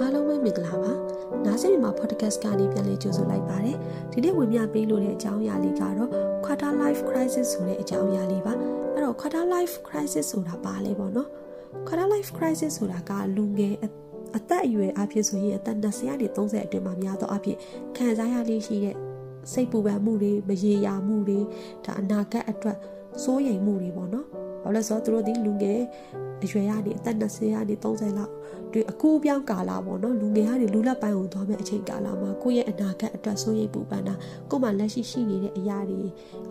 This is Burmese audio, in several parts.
အားလုံးပဲမင်္ဂလာပါနားဆင်မြန်မာ podcast ကနေပြန်လည်ကြိုဆိုလိုက်ပါတယ်ဒီနေ့ဝင်ပြပေးလို့တဲ့အကြောင်းအရာလေးကတော့ quarter life crisis ဆိုတဲ့အကြောင်းအရာလေးပါအဲ့တော့ quarter life crisis ဆိုတာဘာလဲပေါ့နော် quarter life crisis ဆိုတာကလူငယ်အသက်အရွယ်အဖြစ်ဆိုရင်အသက်20ကနေ30အတွင်းမှာများသောအဖြစ်ခံစားရလေးရှိတဲ့စိတ်ပူပန်မှုတွေမရေရာမှုတွေဒါအနာဂတ်အတွက်စိုးရိမ်မှုတွေပေါ့နော် ဘာလို့လဲဆိုတော့သူတို့ဒီလူငယ်အရွယ်ရနေအသက်20ကနေ30လောက်တွေအကူပြောင်းကာလပေါ့နော်လူငယ်ကနေလူလက်ပိုင်းကိုသွားမဲ့အချိန်ကာလမှာကိုယ့်ရဲ့အနာဂတ်အတွက်စိုးရိမ်ပူပန်တာကိုယ်မှလက်ရှိရှိနေတဲ့အရာတွေ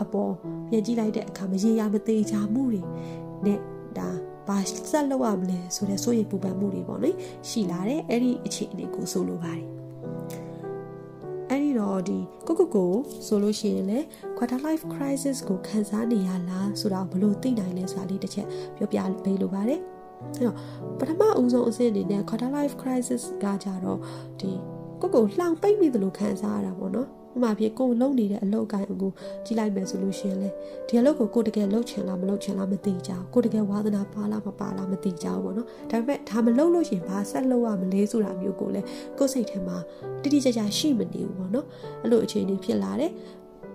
အပေါ်ပြန်ကြည့်လိုက်တဲ့အခါမရေရာမသေးချာမှုတွေနဲ့ဒါဘာဆက်လုပ်ရမလဲဆိုတဲ့စိုးရိမ်ပူပန်မှုတွေပေါ့နော်ရှိလာတယ်အဲ့ဒီအခြေအနေကိုဆိုလိုပါတယ် အဲ့ဒီတော့ဒီကိုကိုကိုဆိုလို့ရှိရင်လေ quarter life crisis ကိုခံစားနေရလားဆိုတာဘယ်လိုသိနိုင်လဲဆိုတာလေးတစ်ချက်ပြောပြပေးလိုပါတယ်အဲ့တော့ပထမအဦးဆုံးအဆင့်အနေနဲ့ quarter life crisis ကကြတော့ဒီကိုကိုလှောင်ပိတ်မိတယ်လို့ခံစားရတာပေါ့နော် ဥမာပြေကိုလုံနေတဲ့အလုပ်ကိုင်းအခုကြည့်လိုက်မယ်ဆိုလို့ရှိရင်လေဒီအလုပ်ကိုကိုတကယ်လုပ်ချင်လားမလုပ်ချင်လားမသိကြဘူးကိုတကယ်ဝါသနာပါလားမပါလားမသိကြဘူးပေါ့နော်ဒါပေမဲ့ဒါမလုပ်လို့ရှိရင်ဘာဆက်လုပ်ရမလဲဆိုတာမျိုးကိုလေကိုစိတ်ထဲမှာတိတိကျကျရှိမနေဘူးပေါ့နော်အဲ့လိုအခြေအနေဖြစ်လာတယ်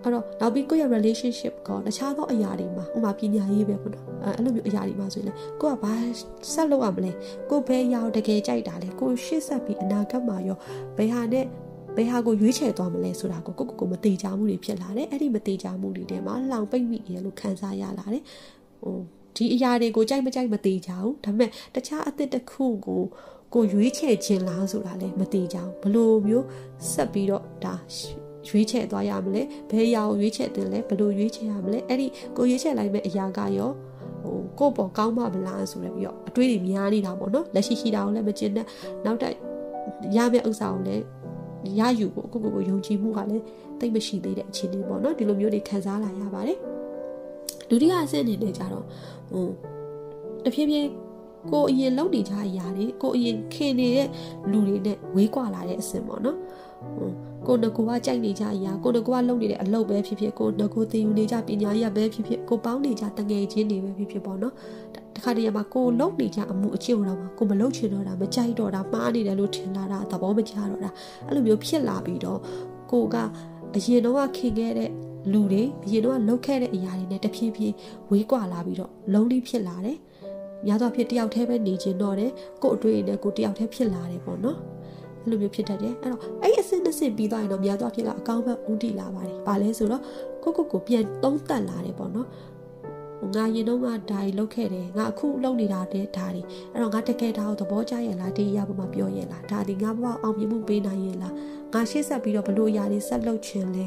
အဲ့တော့နောက်ပြီးကိုယ့်ရဲ့ relationship ကတခြားသောအရာတွေမှာဥမာပညာရေးပဲပေါ့နော်အဲ့လိုမျိုးအရာတွေမှာဆိုရင်လေကိုကဘာဆက်လုပ်ရမလဲကိုဘယ်ရောက်တကယ်ကြိုက်တာလဲကိုရှေ့ဆက်ပြီးအနာဂတ်မှာရောဘယ်ဟာနဲ့ ဘယ်ဟာကိုရွေးချယ်သွားမလဲဆိုတာကိုကိုကိုကိုမသေးချမှုတွေဖြစ်လာတယ်အဲ့ဒီမသေးချမှုတွေထဲမှာလောင်ပိတ်မိရလို့ခံစားရလာတယ်ဟိုဒီအရာတွေကိုကြိုက်မကြိုက်မသေးချဘူးဒါပေမဲ့တခြားအသစ်တစ်ခုကိုကိုရွေးချယ်ခြင်းလားဆိုတာလည်းမသေးချဘူးဘလို့မျိုးဆက်ပြီးတော့ဒါရွေးချယ်သွားရမလဲဘယ်အရာကိုရွေးချယ်တင်လဲဘလို့ရွေးချယ်ရမလဲအဲ့ဒီကိုရွေးချယ်လိုက်မဲ့အရာကရောဟိုကိုပေါ့ကောင်းမှမလားဆိုရပြီးတော့အတွေးတွေများနေတာပေါ့နော်လက်ရှိရှိတာကိုလည်းမကျင်တဲ့နောက်တက်ရမယ့်ဥစ္စာကိုလည်း ရယူဖို့ကိုကိုကိုယုံကြည်မှုကလည်းတိတ်မရှိသေးတဲ့အခြေအနေပေါ့နော်ဒီလိုမျိုးတွေခံစားလာရပါတယ်ဒုတိယအဆင့်အနေနဲ့ကြတော့ဟိုတဖြည်းဖြည်းကိုအရင်လုပ်နေကြအရာတွေကိုအရင်ခင်နေတဲ့လူတွေနဲ့ဝေးကွာလာတဲ့အဆင့်ပေါ့နော်ဟိုကိုငကိုကကြိုက်နေကြအရာကိုငကိုကလုပ်နေတဲ့အလုပ်ပဲဖြစ်ဖြစ်ကိုငကိုသင်ယူနေကြပညာရေးပဲဖြစ်ဖြစ်ကိုပေါင်းနေကြတငယ်ချင်းတွေပဲဖြစ်ဖြစ်ပေါ့နော် တခါတည်းမှာကိုလုပ်နေကြအမှုအကျင့်တော့မှာကိုမလုပ်ချင်တော့တာမကြိုက်တော့တာမှားနေတယ်လို့ထင်လာတာသဘောမကျတော့တာအဲ့လိုမျိုးဖြစ်လာပြီးတော့ကိုကအရင်တော့ခင်ခဲ့တဲ့လူတွေအရင်တော့လုပ်ခဲ့တဲ့အရာတွေနဲ့တဖြည်းဖြည်းဝေးကွာလာပြီးတော့လုံးလိဖြစ်လာတယ်များသောအားဖြင့်တယောက်တည်းပဲနေခြင်းတော့တယ်ကို့အတွေ့အကြုံနဲ့ကိုတယောက်တည်းဖြစ်လာတယ်ပေါ့နော်အဲ့လိုမျိုးဖြစ်တတ်တယ်အဲ့တော့အဲ့အစစ်နှစ်စစ်ပြီးသွားရင်တော့များသောအားဖြင့်ကအကောင်းဘက်ဦးတည်လာပါတယ်။ဘာလဲဆိုတော့ကိုကိုကိုပြန်သုံးသပ်လာတယ်ပေါ့နော်။ ငါရင်တော့ငါဒါတွေလုပ်ခဲ့တယ်ငါအခုလုပ်နေတာတဲ့ဒါတွေအဲ့တော့ငါတကယ်ဒါကိုသဘောကျရဲ့လားဒီရပါမှပြောရဲ့လားဒါဒီငါဘဝအောင်မြင်မှုပေးနိုင်ရဲ့လားငါရှေ့ဆက်ပြီးတော့ဘလို့ຢာတွေဆက်လုပ်ချင်လဲ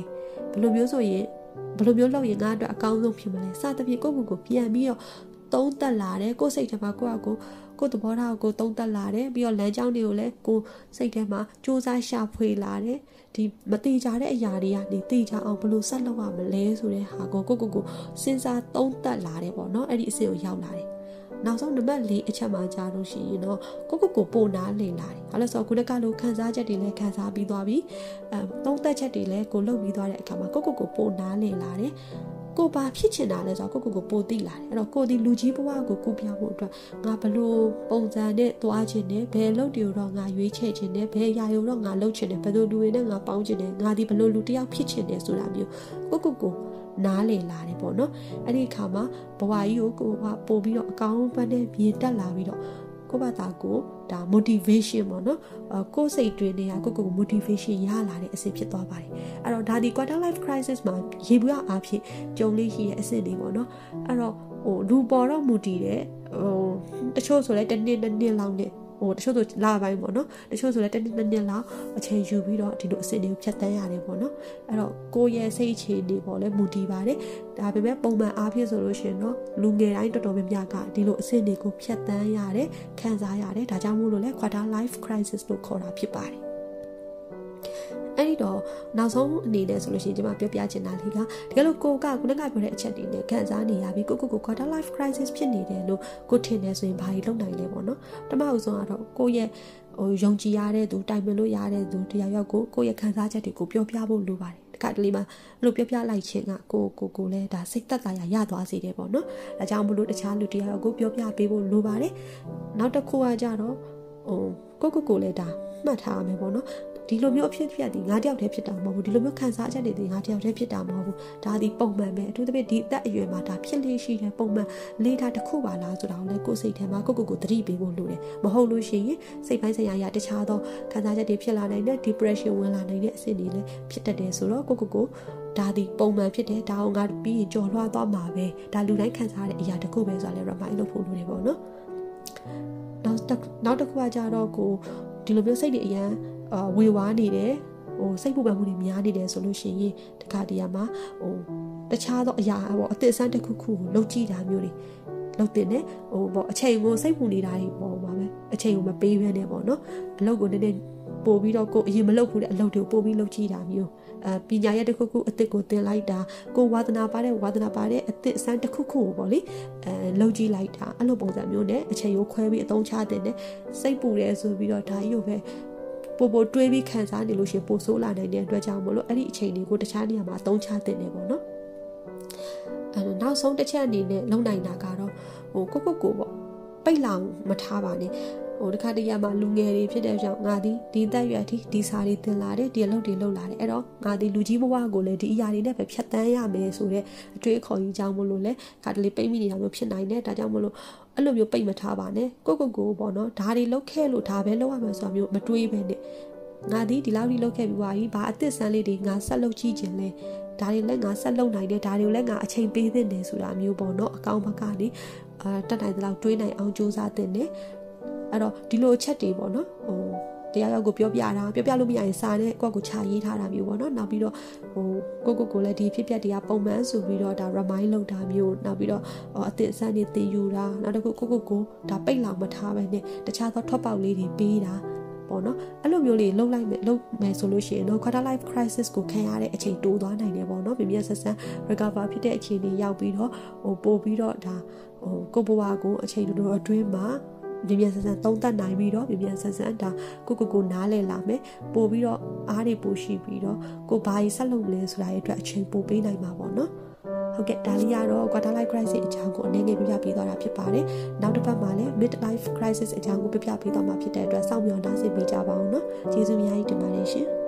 ဘလို့မျိုးဆိုရင်ဘလို့မျိုးလုပ်ရင်ငါအတွက်အကောင်းဆုံးဖြစ်မလဲစသဖြင့်ကိုကိုကိုပြန်ပြီးတော့ သုံးသက်လာတယ်ကိုယ်စိတ်ထဲမှာကိုယ့်အကိုကိုယ်သဘောထားကိုသုံးသက်လာတယ်ပြီးတော့လမ်းကြောင်းတွေကိုလည်းကိုစိတ်ထဲမှာစူးစမ်းရှာဖွေလာတယ်ဒီမတိကြတဲ့အရာတွေကနေတိကြအောင်ဘလို့ဆက်လုပ်ရမလဲဆိုတဲ့ဟာကိုကိုကိုကိုစဉ်းစားသုံးသက်လာတယ်ပေါ့နော်အဲ့ဒီအဆင့်ကိုရောက်လာတယ်နောက်ဆုံးနံပါတ်၄အချက်မှာကြားလို့ရှိရင်တော့ကိုကိုကိုပို့နာလေလာတယ်။ဘာလို့ဆိုတော့ခုနကလိုခန်းစားချက်တွေလည်းခန်းစားပြီးသွားပြီ။အဲသုံးသက်ချက်တွေလည်းကိုလုပ်ပြီးသွားတဲ့အခါမှာကိုကိုကိုပို့နာလေလာတယ် ကိုဘာဖြစ်ချင်တာလဲဆိုတော့ကိုကိုကိုပိုသိလာတယ်အဲ့တော့ကိုဒီလူကြီးဘဝကိုကူပြဖို့အတွက်ငါဘလို့ပုံစံနဲ့သွားခြင်းနဲ့ဘယ်လုပ်တွေတော့ငါရွေးချယ်ခြင်းနဲ့ဘယ်ရာယုံတော့ငါလုပ်ခြင်းနဲ့ဘယ်လိုလူတွေနဲ့ငါပေါင်းခြင်းနဲ့ငါဒီဘလို့လူတစ်ယောက်ဖြစ်ခြင်းနဲ့ဆိုတာမျိုးကိုကိုကိုနားလေလာတယ်ပေါ့နော်အဲ့ဒီအခါမှာဘဝကြီးကိုကိုကပို့ပြီးတော့အကောင်းဘက်နဲ့မြေတက်လာပြီးတော့ ကိုယ့်ဘာသာကိုဒါ motivation ပေါ့နော်အကိုယ်စိတ်တွင်နေတာကိုကိုကို motivation ရလာတဲ့အဆင့်ဖြစ်သွားပါတယ်အဲ့တော့ဒါဒီ quarter life crisis မှာရေဘူးအားဖြင့်ကြုံလေးရှိတဲ့အဆင့်တွေပေါ့နော်အဲ့တော့ဟိုလူပေါ်တော့မူတည်တယ်ဟိုတချို့ဆိုလဲတစ်နှစ်နှစ်နှစ်လောက်နဲ့ ဟိုတချို့ဆိုလာပိုင်းပေါ့နော်တချို့ဆိုလည်းတစ်နှစ်နှစ်နှစ်လောက်အချိန်ယူပြီးတော့ဒီလိုအစစ်တွေကိုဖြတ်တန်းရတယ်ပေါ့နော်အဲ့တော့ကိုယ့်ရဲ့စိတ်အခြေအနေပေါ့လဲမူတည်ပါတယ်ဒါပေမဲ့ပုံမှန်အားဖြင့်ဆိုလို့ရှိရင်တော့လူငယ်တိုင်းတော်တော်များများကဒီလိုအစစ်တွေကိုဖြတ်တန်းရတယ်ခံစားရတယ်ဒါကြောင့်မို့လို့လဲ quarter life crisis လို့ခေါ်တာဖြစ်ပါတယ် အဲ့ဒီတော့နောက်ဆုံးအနေနဲ့ဆိုလို့ရှိရင်ကျွန်မပြောပြချင်တာလေးကတကယ်လို့ကိုကခုနကပြောတဲ့အချက်တွေနဲ့ခံစားနေရပြီကိုကိုကို quarter life crisis ဖြစ်နေတယ်လို့ကိုထင်တယ်ဆိုရင်ဘာကြီးလုပ်နိုင်လဲပေါ့နော်တမအုပ်ဆုံးကတော့ကိုရဲ့ဟိုယုံကြည်ရတဲ့သူတိုင်ပင်လို့ရတဲ့သူတရားရောက်ကိုကိုရဲ့ခံစားချက်တွေကိုပြောပြဖို့လိုပါတယ်တခါတလေမှာအဲ့လိုပြောပြလိုက်ခြင်းကကိုကိုကိုလည်းဒါစိတ်သက်သာရရသွားစေတယ်ပေါ့နော်ဒါကြောင့်မလို့တခြားလူတရားရောက်ကိုပြောပြပေးဖို့လိုပါတယ်နောက်တစ်ခုကကြတော့ဟိုကိုကိုကိုလည်းဒါမှတ်ထားရမယ်ပေါ့နော် ဒီလိုမျိုးအဖြစ်ဖြစ်ဒီငါတယောက်တည်းဖြစ်တာမဟုတ်ဘူးဒီလိုမျိုးခံစားချက်တွေဒီငါတယောက်တည်းဖြစ်တာမဟုတ်ဘူးဒါဒီပုံမှန်ပဲအထူးသဖြင့်ဒီအသက်အရွယ်မှာဒါဖြစ်လေးရှိတဲ့ပုံမှန်လေးထားတစ်ခုပါလားဆိုတာကိုလည်းကိုယ်စိတ်ထဲမှာကိုကိုကိုသတိပေးဖို့လိုတယ်မဟုတ်လို့ရှိရင်စိတ်ပိုင်းဆိုင်ရာရတခြားသောခံစားချက်တွေဖြစ်လာနိုင်တဲ့ depression ဝင်လာနိုင်တဲ့အဆင့်တွေလည်းဖြစ်တတ်တယ်ဆိုတော့ကိုကိုကိုဒါဒီပုံမှန်ဖြစ်တယ်ဒါအောင်ငါပြီးရင်ကြော်လွှားသွားမှာပဲဒါလူတိုင်းခံစားရတဲ့အရာတစ်ခုပဲဆိုတာလည်း remind လုပ်ဖို့လိုတယ်ပေါ့နော်နောက်နောက်တစ်ခုကကြတော့ကိုဒီလိုမျိုးစိတ်တွေအရန် အာဝေဝါးနေတယ်ဟိုစိတ်ပူပန်မှုတွေများနေတယ်ဆိုလို့ရှိရင်တခါတည်းမှာဟိုတခြားသောအရာပေါ့အသစ်အဆန်းတစ်ခုခုကိုလုပ်ကြည့်တာမျိုးတွေလုပ်တင်တယ်ဟိုပေါ့အချိန်ကိုစိတ်ပူနေတာတွေပေါ့ပါပဲအချိန်ကိုမပေးဘဲနဲ့ပေါ့နော်အလုပ်ကိုနည်းနည်းပို့ပြီးတော့ကိုအရင်မလုပ်ဘူးတဲ့အလုပ်တွေကိုပို့ပြီးလုပ်ကြည့်တာမျိုးအဲပညာရက်တစ်ခုခုအစ်စ်ကိုသင်လိုက်တာကိုဝါသနာပါတဲ့ဝါသနာပါတဲ့အစ်စ်အစမ်းတစ်ခုခုကိုပေါ့လေအဲလုပ်ကြည့်လိုက်တာအဲ့လိုပုံစံမျိုးနဲ့အချိန်ကိုခွဲပြီးအသုံးချတဲ့နဲ့စိတ်ပူတယ်ဆိုပြီးတော့ဒါကြီးကိုပဲ ပို့ပို့တွေးပြီးခံစားနေလို့ရှိရင်ပိုဆိုးလာနိုင်တဲ့အတွက်ကြောင့်မလို့အဲ့ဒီအချိန်တွေကိုတခြားနေရာမှာအသုံးချတဲ့နေပေါ့နော်အဲနောက်ဆုံးတစ်ချက်အနေနဲ့လုံနိုင်တာကတော့ဟိုကိုကိုကိုပေါ့ပိတ်လောင်မထားပါနဲ့ ဟိုတခါတရံမှာလူငယ်တွေဖြစ်တဲ့ကြောင့်ငါဒီဒီတက်ရွယ်အထိဒီစာတွေသင်လာတယ်ဒီအလုပ်တွေလုပ်လာတယ်အဲ့တော့ငါဒီလူကြီးဘဝကိုလည်းဒီအရာတွေနဲ့ပဲဖြတ်တန်းရမယ်ဆိုတဲ့အတွေ့အခေါ်ကြီးကြောင့်မလို့လဲခါတလေပိတ်မိနေတာမျိုးဖြစ်နိုင်တယ်ဒါကြောင့်မလို့အဲ့လိုမျိုးပိတ်မထားပါနဲ့ကိုကိုကိုပေါ့နော်ဒါတွေလုပ်ခဲ့လို့ဒါပဲလုပ်ရမယ်ဆိုတာမျိုးမတွေးပဲနဲ့ငါဒီဒီလောက်ကြီးလုပ်ခဲ့ပြီးွားပြီဘာအသစ်ဆန်းလေးတွေငါဆက်လုပ်ကြည့်ခြင်းလဲဒါတွေလည်းငါဆက်လုပ်နိုင်တယ်ဒါတွေကိုလည်းငါအချိန်ပေးသင့်တယ်ဆိုတာမျိုးပေါ့နော်အကောင့်ဘက်ကနေအာတက်နိုင်သလောက်တွေးနိုင်အောင်ကြိုးစားသင့်တယ် အဲ့တော့ဒီလိုချက်တွေပေါ့နော်ဟိုတရားရောက်ကိုပြောပြတာပြောပြလို့မရရင်စာနဲ့ကိုယ့်ကိုခြာရေးထားတာမျိုးပေါ့နော်နောက်ပြီးတော့ဟိုကိုကိုကိုလည်းဒီဖြစ်ပျက်တွေကပုံမှန်ဆိုပြီးတော့ဒါ remind လုပ်တာမျိုးနောက်ပြီးတော့အသစ်အဆန်းတွေသင်ယူတာနောက်တစ်ခုကိုကိုကိုဒါပိတ်လောင်မထားပဲနဲ့တခြားသောထွက်ပေါက်လေးတွေပေးတာပေါ့နော်အဲ့လိုမျိုးလေးလှုပ်လိုက်မယ်လှုပ်မယ်ဆိုလို့ရှိရင်တော့ quarter life crisis ကိုခံရတဲ့အချိန်တိုးသွားနိုင်တယ်ပေါ့နော်ပြင်းပြဆက်ဆက် recover ဖြစ်တဲ့အခြေအနေရောက်ပြီးတော့ဟိုပို့ပြီးတော့ဒါဟိုကိုဘဝကိုအချိန်တိုးအတွင်းမှာ မြန်မြန်ဆန်ဆန်သုံးသပ်နိုင်ပြီးတော့မြန်မြန်ဆန်ဆန်ဒါကိုကိုကိုနားလည်လာမယ်ပို့ပြီးတော့အားတွေပို့ရှိပြီးတော့ကိုဘာကြီးဆက်လုပ်လဲဆိုတာရဲ့အတွက်အချိန်ပို့ပေးနိုင်မှာပေါ့နော်ဟုတ်ကဲ့ဒါလေးကတော့ quarter life crisis အကြောင်းကိုအနေနဲ့ပြပြပေးသွားတာဖြစ်ပါတယ်။နောက်တစ်ပတ်မှာလည်း mid life crisis အကြောင်းကိုပြပြပေးသွားမှာဖြစ်တဲ့အတွက်စောင့်မျှော်နှားဆင်ပေးကြပါအောင်နော်။ကျေးဇူးအများကြီးတင်ပါတယ်ရှင်။